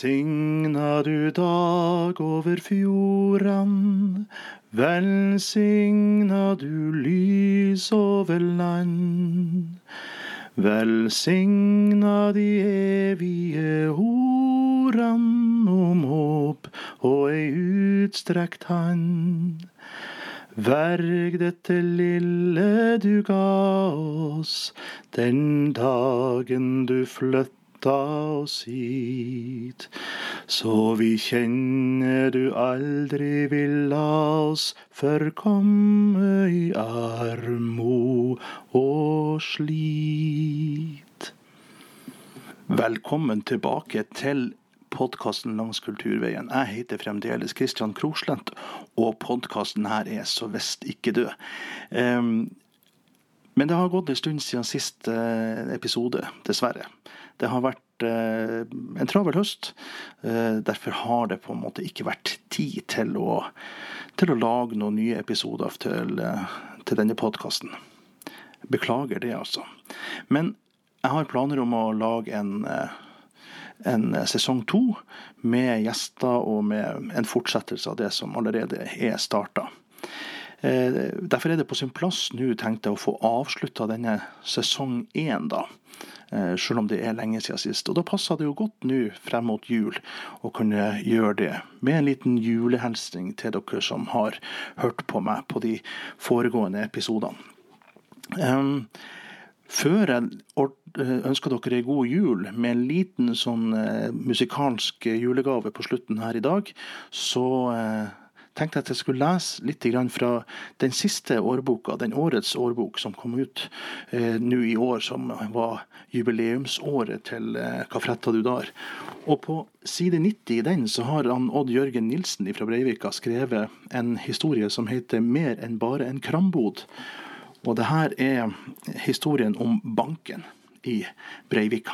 Velsigna du dag over fjordan, velsigna du lys over land. Velsigna de evige ordan om håp og ei utstrekt hand. Verg dette lille du ga oss den dagen du flytta oss hit. Så vi kjenner du aldri vil la oss forkomme i armo og slit. Velkommen tilbake til podkasten Langs kulturveien. Jeg heter fremdeles Kristian Kroslent, og podkasten her er så visst ikke død. Um, men det har gått en stund siden siste episode, dessverre. Det har vært uh, en travel høst. Uh, derfor har det på en måte ikke vært tid til å, til å lage noen nye episoder til, uh, til denne podkasten. Beklager det, altså. Men jeg har planer om å lage en en sesong to med gjester og med en fortsettelse av det som allerede er starta. Eh, derfor er det på sin plass nå, tenkte jeg, å få avslutta denne sesong én, da. Eh, selv om det er lenge siden sist. Og da passer det jo godt nå frem mot jul å kunne gjøre det med en liten julehelsing til dere som har hørt på meg på de foregående episodene. Før jeg eh, ønsker dere ei god jul med en liten sånn musikalsk julegave på slutten her i dag, så uh, tenkte at jeg skulle lese litt fra den siste årboka, den årets årbok som kom ut eh, nå i år, som var jubileumsåret til uh, Kafretta Dudar. Og på side 90 i den så har han Odd Jørgen Nilsen fra Breivika skrevet en historie som heter 'Mer enn bare en krambod'. Og det her er historien om banken i Breivika.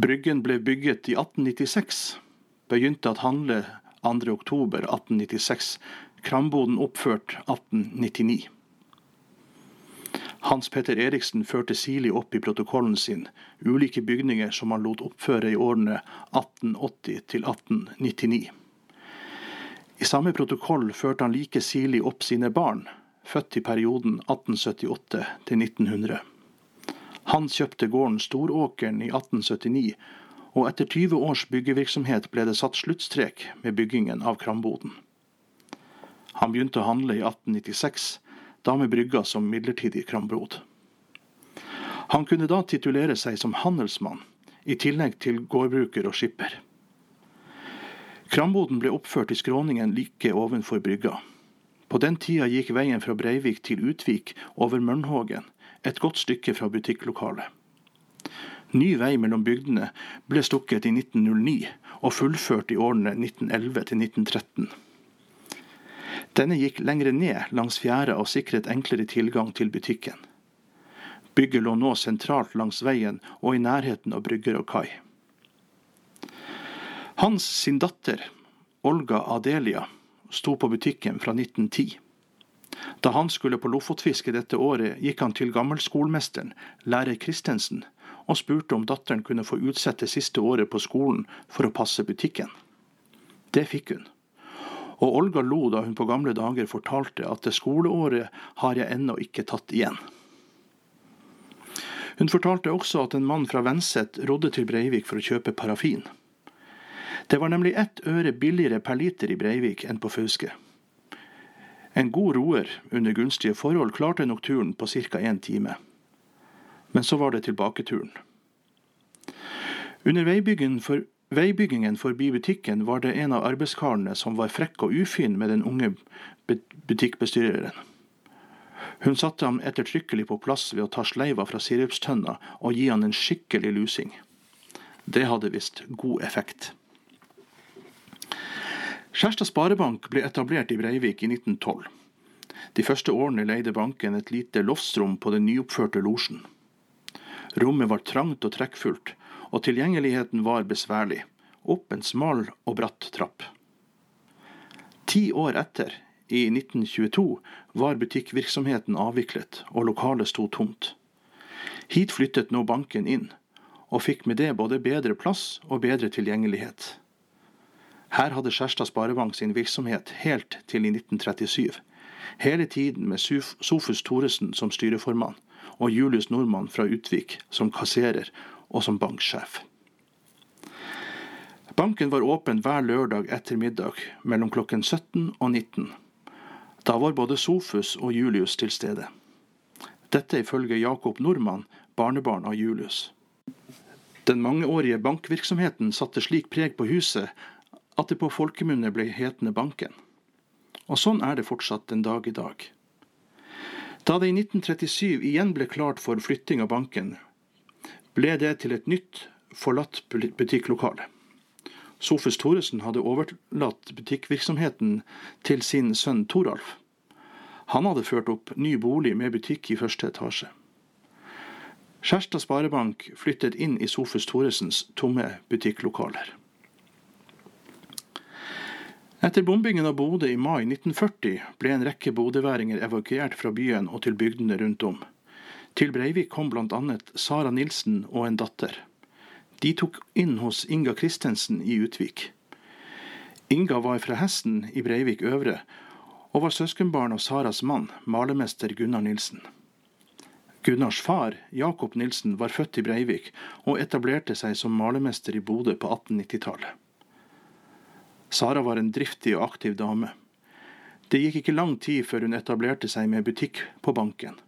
Bryggen ble bygget i 1896. Begynte at handle 2.10.1896. Kramboden oppført 1899. Hans Petter Eriksen førte sirlig opp i protokollen sin ulike bygninger som han lot oppføre i årene 1880 til 1899. I samme protokoll førte han like sirlig opp sine barn, født i perioden 1878 til 1900. Han kjøpte gården Storåkeren i 1879, og etter 20 års byggevirksomhet ble det satt sluttstrek med byggingen av Kramboden. Han begynte å handle i 1896, da med brygga som midlertidig krambod. Han kunne da titulere seg som handelsmann, i tillegg til gårdbruker og skipper. Kramboden ble oppført i skråningen like ovenfor brygga. På den tida gikk veien fra Breivik til Utvik over Mørnhågen, et godt stykke fra butikklokalet. Ny vei mellom bygdene ble stukket i 1909 og fullført i årene 1911 til 1913. Denne gikk lengre ned langs fjæra og sikret enklere tilgang til butikken. Bygget lå nå sentralt langs veien og i nærheten av brygger og kai. Hans sin datter, Olga Adelia, sto på butikken fra 1910. Da han skulle på lofotfiske dette året, gikk han til gammelskolmesteren, lærer Christensen, og spurte om datteren kunne få utsette siste året på skolen for å passe butikken. Det fikk hun. Og Olga lo da hun på gamle dager fortalte at det skoleåret har jeg ennå ikke tatt igjen. Hun fortalte også at en mann fra Venset rodde til Breivik for å kjøpe parafin. Det var nemlig ett øre billigere per liter i Breivik enn på Fauske. En god roer under gunstige forhold klarte nok turen på ca. én time. Men så var det tilbaketuren. Under veibyggingen, for, veibyggingen forbi butikken var det en av arbeidskarene som var frekk og ufin med den unge butikkbestyreren. Hun satte ham ettertrykkelig på plass ved å ta sleiva fra sirupstønna og gi han en skikkelig lusing. Det hadde visst god effekt. Skjærstad Sparebank ble etablert i Breivik i 1912. De første årene leide banken et lite loftsrom på den nyoppførte losjen. Rommet var trangt og trekkfullt, og tilgjengeligheten var besværlig, opp en smal og bratt trapp. Ti år etter, i 1922, var butikkvirksomheten avviklet, og lokalet sto tomt. Hit flyttet nå banken inn, og fikk med det både bedre plass og bedre tilgjengelighet. Her hadde Skjærstad Sparebank sin virksomhet helt til i 1937, hele tiden med Sofus Thoresen som styreformann og Julius Nordmann fra Utvik som kasserer og som banksjef. Banken var åpen hver lørdag ettermiddag mellom klokken 17 og 19. Da var både Sofus og Julius til stede. Dette ifølge Jakob Nordmann, barnebarn av Julius. Den mangeårige bankvirksomheten satte slik preg på huset at det på folkemunne ble hetende Banken. Og sånn er det fortsatt den dag i dag. Da det i 1937 igjen ble klart for flytting av banken, ble det til et nytt, forlatt butikklokale. Sofus Thoresen hadde overlatt butikkvirksomheten til sin sønn Toralf. Han hadde ført opp ny bolig med butikk i første etasje. Skjærstad Sparebank flyttet inn i Sofus Thoresens tomme butikklokaler. Etter bombingen av Bodø i mai 1940 ble en rekke bodøværinger evakuert fra byen og til bygdene rundt om. Til Breivik kom bl.a. Sara Nilsen og en datter. De tok inn hos Inga Christensen i Utvik. Inga var fra Hesten i Breivik Øvre, og var søskenbarn av Saras mann, malermester Gunnar Nilsen. Gunnars far, Jakob Nilsen, var født i Breivik og etablerte seg som malermester i Bodø på 1890-tallet. Sara var en driftig og aktiv dame. Det gikk ikke lang tid før hun etablerte seg med butikk på banken.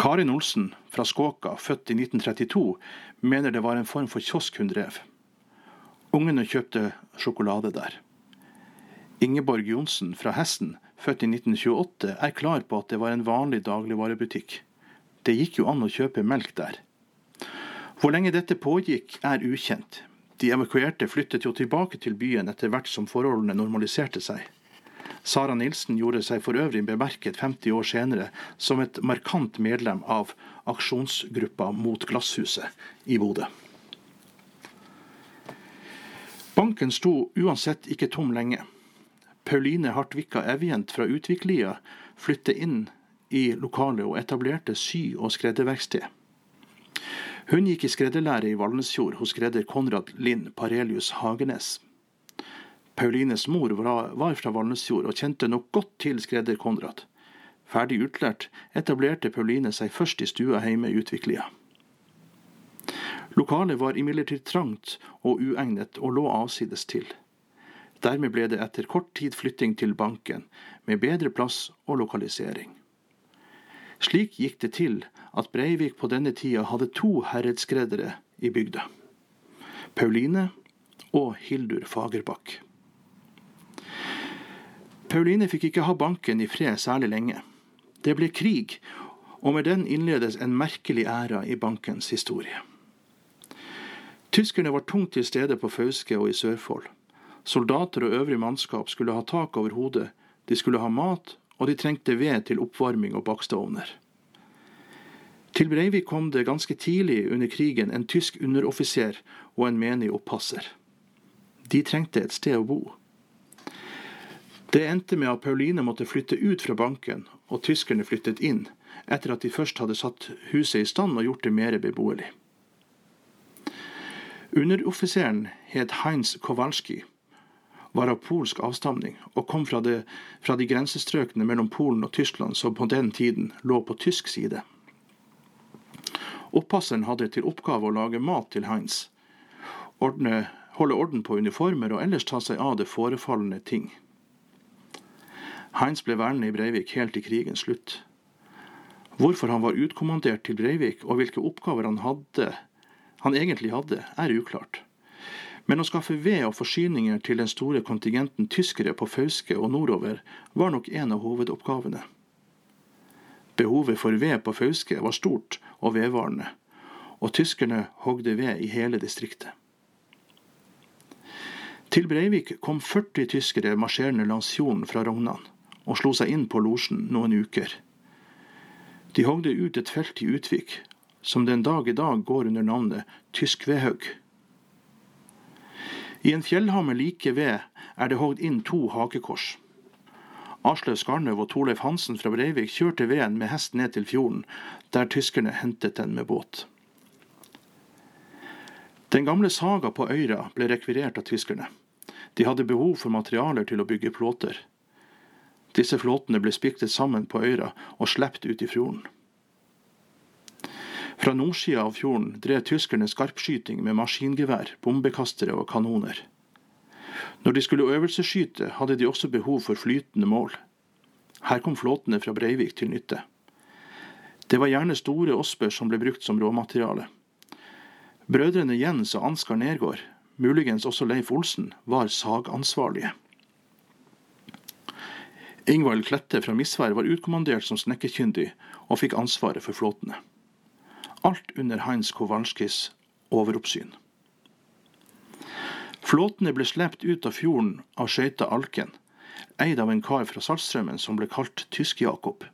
Karin Olsen fra Skåka, født i 1932, mener det var en form for kiosk hun drev. Ungene kjøpte sjokolade der. Ingeborg Johnsen fra Hessen, født i 1928, er klar på at det var en vanlig dagligvarebutikk. Det gikk jo an å kjøpe melk der. Hvor lenge dette pågikk, er ukjent. De evakuerte flyttet jo tilbake til byen etter hvert som forholdene normaliserte seg. Sara Nilsen gjorde seg for øvrig bemerket 50 år senere som et markant medlem av aksjonsgruppa mot Glasshuset i Bodø. Banken sto uansett ikke tom lenge. Pauline Hartvika Evjent fra Utviklia flyttet inn i lokalet og etablerte sy- og skredderverksted. Hun gikk i skredderlære i Valnesfjord hos skredder Konrad Lind Parelius Hagenes. Paulines mor var fra Valnesfjord og kjente nok godt til skredder Konrad. Ferdig utlært etablerte Pauline seg først i stua hjemme i Utviklia. Lokalet var imidlertid trangt og uegnet og lå avsides til. Dermed ble det etter kort tid flytting til banken, med bedre plass og lokalisering. Slik gikk det til at Breivik på denne tida hadde to herredsskreddere i bygda. Pauline og Hildur Fagerbakk. Pauline fikk ikke ha banken i fred særlig lenge. Det ble krig, og med den innledes en merkelig æra i bankens historie. Tyskerne var tungt til stede på Fauske og i Sørfold. Soldater og øvrig mannskap skulle ha tak over hodet, de skulle ha mat, og de trengte ved til oppvarming og bakstovner. Til Breivik kom det ganske tidlig under krigen en tysk underoffiser og en menig oppasser. De trengte et sted å bo. Det endte med at Pauline måtte flytte ut fra banken, og tyskerne flyttet inn, etter at de først hadde satt huset i stand og gjort det mer beboelig. Underoffiseren het Heinz Kowalski, var av polsk avstamning og kom fra, det, fra de grensestrøkene mellom Polen og Tyskland som på den tiden lå på tysk side. Oppasseren hadde til oppgave å lage mat til Heinz, ordne, holde orden på uniformer og ellers ta seg av det forefallende ting. Heinz ble værende i Breivik helt til krigens slutt. Hvorfor han var utkommandert til Breivik, og hvilke oppgaver han, hadde, han egentlig hadde, er uklart. Men å skaffe ved og forsyninger til den store kontingenten tyskere på Fauske og nordover var nok en av hovedoppgavene. Behovet for ved på Fauske var stort og vedvarende, og tyskerne hogde ved i hele distriktet. Til Breivik kom 40 tyskere marsjerende langs fjorden fra Rognan og slo seg inn på losjen noen uker. De hogde ut et felt i Utvik, som den dag i dag går under navnet Tyskvedhaug. I en fjellhammer like ved er det hogd inn to hakekors. Aslaug Skarnøv og Torleif Hansen fra Breivik kjørte veden med hest ned til fjorden, der tyskerne hentet den med båt. Den gamle saga på Øyra ble rekvirert av tyskerne. De hadde behov for materialer til å bygge flåter. Disse flåtene ble spiktet sammen på Øyra og sluppet ut i fjorden. Fra nordsida av fjorden drev tyskerne skarpskyting med maskingevær, bombekastere og kanoner. Når de skulle øvelsesskyte, hadde de også behov for flytende mål. Her kom flåtene fra Breivik til nytte. Det var gjerne store osper som ble brukt som råmateriale. Brødrene Jens og Ansgar Nergård, muligens også Leif Olsen, var sagansvarlige. Ingvald Klette fra Misvær var utkommandert som snekkerkyndig og fikk ansvaret for flåtene. Alt under Heinz Kowalskis overoppsyn. Flåtene ble slept ut av fjorden av skøyta Alken, eid av en kar fra Saltstraumen som ble kalt Tysk-Jakob.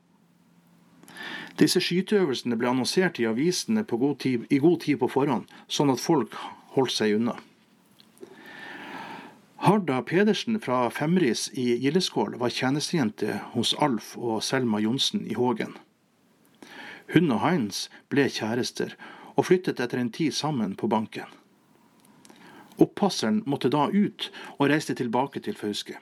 Disse skyteøvelsene ble annonsert i avisene god tid, i god tid på forhånd, sånn at folk holdt seg unna. Harda Pedersen fra Femris i Gildeskål var tjenestejente hos Alf og Selma Johnsen i Hågen. Hun og Heinz ble kjærester, og flyttet etter en tid sammen på banken. Oppasseren måtte da ut, og reiste tilbake til Fauske.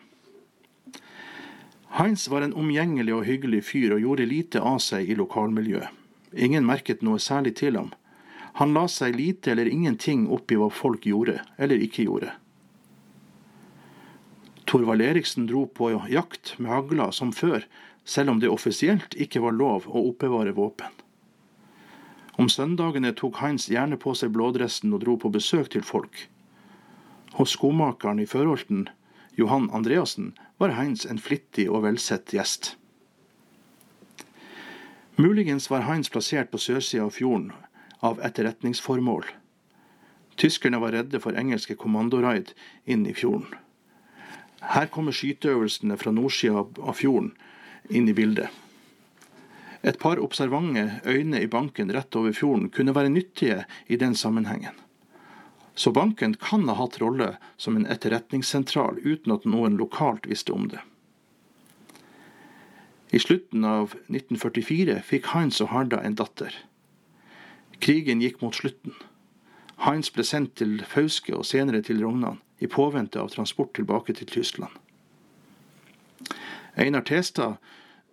Heinz var en omgjengelig og hyggelig fyr og gjorde lite av seg i lokalmiljøet. Ingen merket noe særlig til ham. Han la seg lite eller ingenting opp i hva folk gjorde eller ikke gjorde. Torvald Eriksen dro på jakt med hagla som før, selv om det offisielt ikke var lov å oppbevare våpen. Om søndagene tok Heinz gjerne på seg blådressen og dro på besøk til folk. Hos skomakeren i Førholten Johan Andreassen, var Heinz en flittig og velsett gjest. Muligens var Heinz plassert på sørsida av fjorden av etterretningsformål. Tyskerne var redde for engelske kommandoraid inn i fjorden. Her kommer skyteøvelsene fra nordsida av fjorden inn i bildet. Et par observante øyne i banken rett over fjorden kunne være nyttige i den sammenhengen. Så banken kan ha hatt rolle som en etterretningssentral uten at noen lokalt visste om det. I slutten av 1944 fikk Heinz og Harda en datter. Krigen gikk mot slutten. Heinz ble sendt til Fauske og senere til Rognan i påvente av transport tilbake til Tyskland. Einar Testad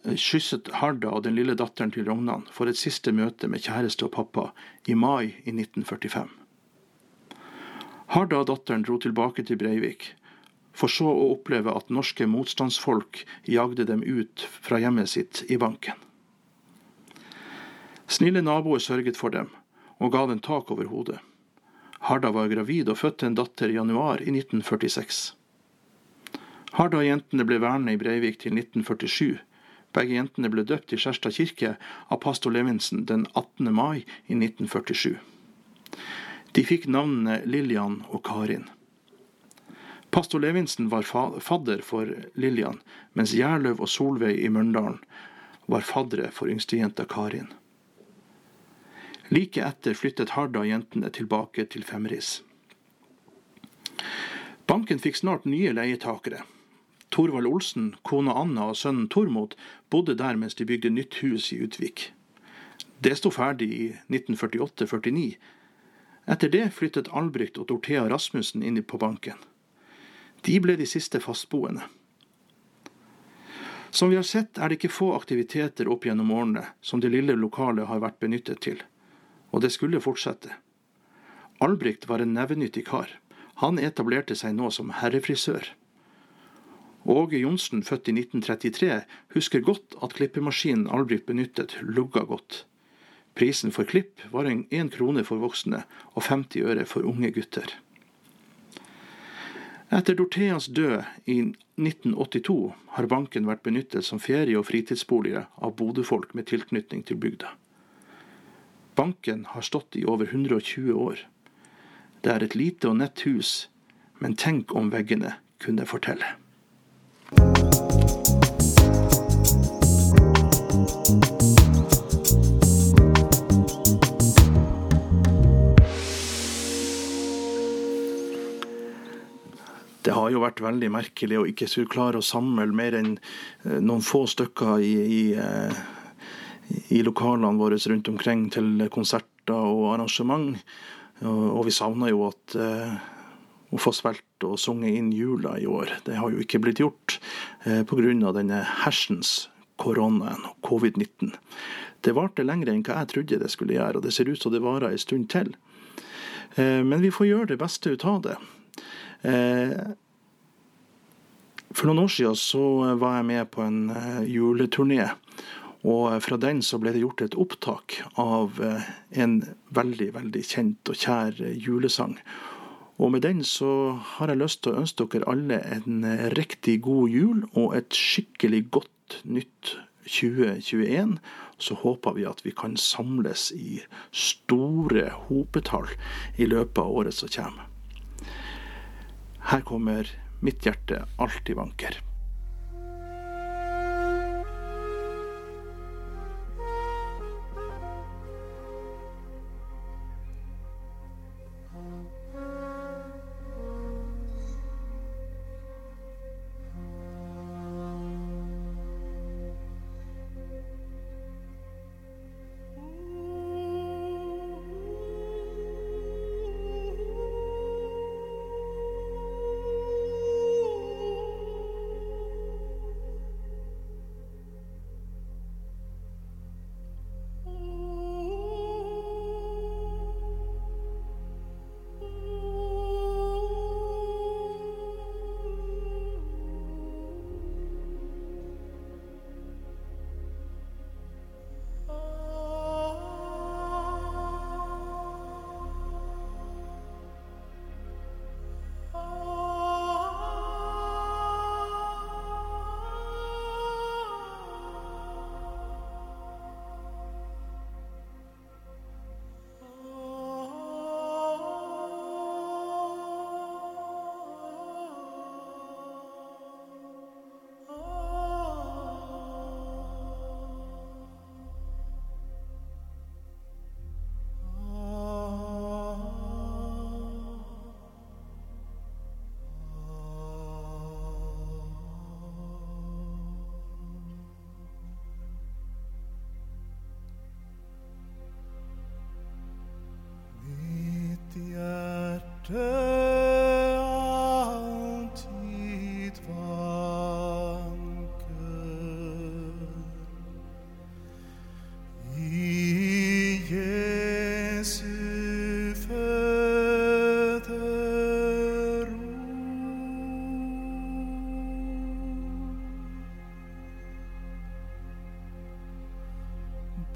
kysset Harda og den lille datteren til Rognan for et siste møte med kjæreste og pappa i mai i 1945. Harda og datteren dro tilbake til Breivik, for så å oppleve at norske motstandsfolk jagde dem ut fra hjemmet sitt i banken. Snille naboer sørget for dem, og ga dem tak over hodet. Harda var gravid og fødte en datter i januar i 1946. Harda og jentene ble værende i Breivik til 1947. Begge jentene ble døpt i Skjærstad kirke av pastor Levinsen den 18. mai i 1947. De fikk navnene Lillian og Karin. Pastor Levinsen var fadder for Lillian, mens Gjerløv og Solveig i Mørndalen var faddere for yngstejenta Karin. Like etter flyttet Harda jentene tilbake til Femris. Banken fikk snart nye leietakere. Torvald Olsen, kona Anna og sønnen Tormod bodde der mens de bygde nytt hus i Utvik. Det sto ferdig i 1948-49, etter det flyttet Albrigt og Dorthea Rasmussen inn på banken. De ble de siste fastboende. Som vi har sett, er det ikke få aktiviteter opp gjennom årene som det lille lokalet har vært benyttet til, og det skulle fortsette. Albrigt var en nevenyttig kar. Han etablerte seg nå som herrefrisør. Åge Johnsen, født i 1933, husker godt at klippemaskinen Albrigt benyttet, lugga godt. Prisen for klipp var én krone for voksne og 50 øre for unge gutter. Etter Dortheas død i 1982 har banken vært benyttet som ferie- og fritidsboliger av bodøfolk med tilknytning til bygda. Banken har stått i over 120 år. Det er et lite og nett hus, men tenk om veggene kunne fortelle. Det har jo vært veldig merkelig å ikke skulle klare å samle mer enn noen få stykker i, i, i lokalene våre rundt omkring til konserter og arrangement. Og vi savner jo at å få spilt og sunget inn jula i år. Det har jo ikke blitt gjort eh, pga. denne hersens koronaen og covid-19. Det varte lenger enn hva jeg trodde det skulle gjøre, og det ser ut som det varer en stund til. Eh, men vi får gjøre det beste ut av det. Eh, for noen år siden så var jeg med på en eh, juleturné. Og fra den så ble det gjort et opptak av eh, en veldig, veldig kjent og kjær julesang. Og med den så har jeg lyst til å ønske dere alle en riktig god jul og et skikkelig godt nytt 2021. Så håper vi at vi kan samles i store hopetall i løpet av året som kommer. Her kommer Mitt hjerte alltid vanker.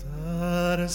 Dar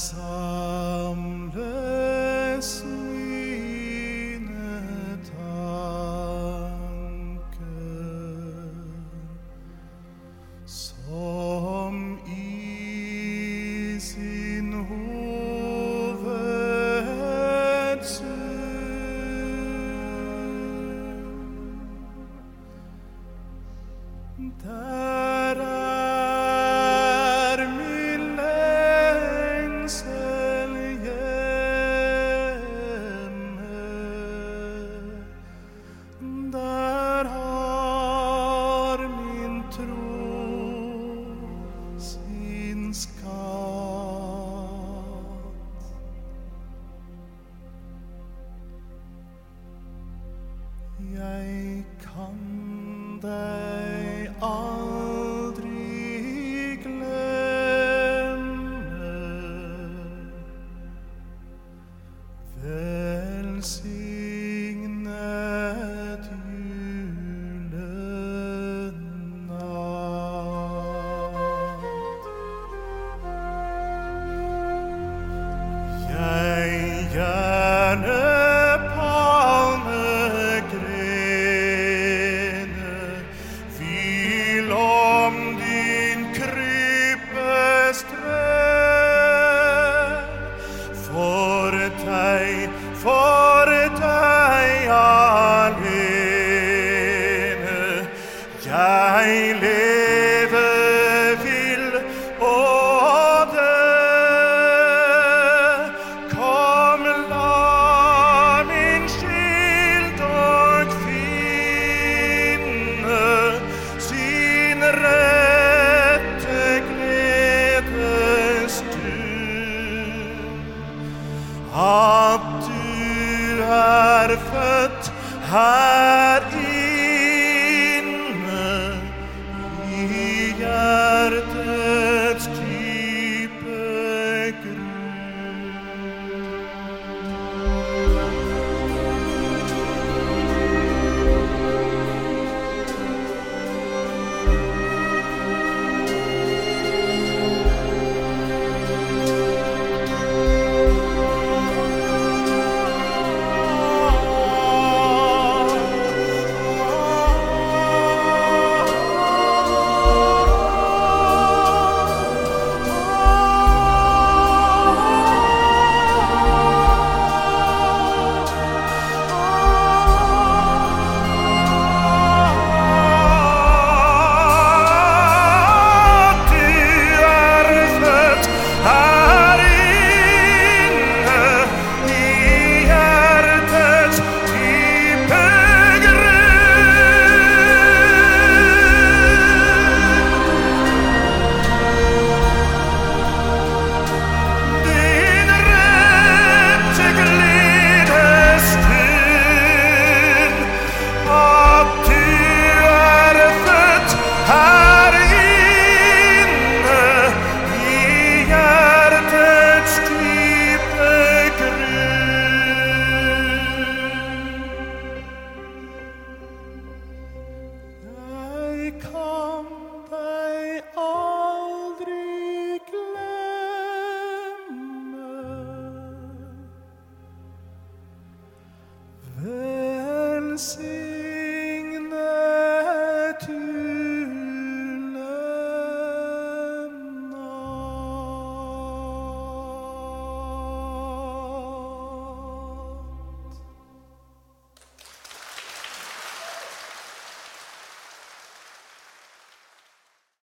er født her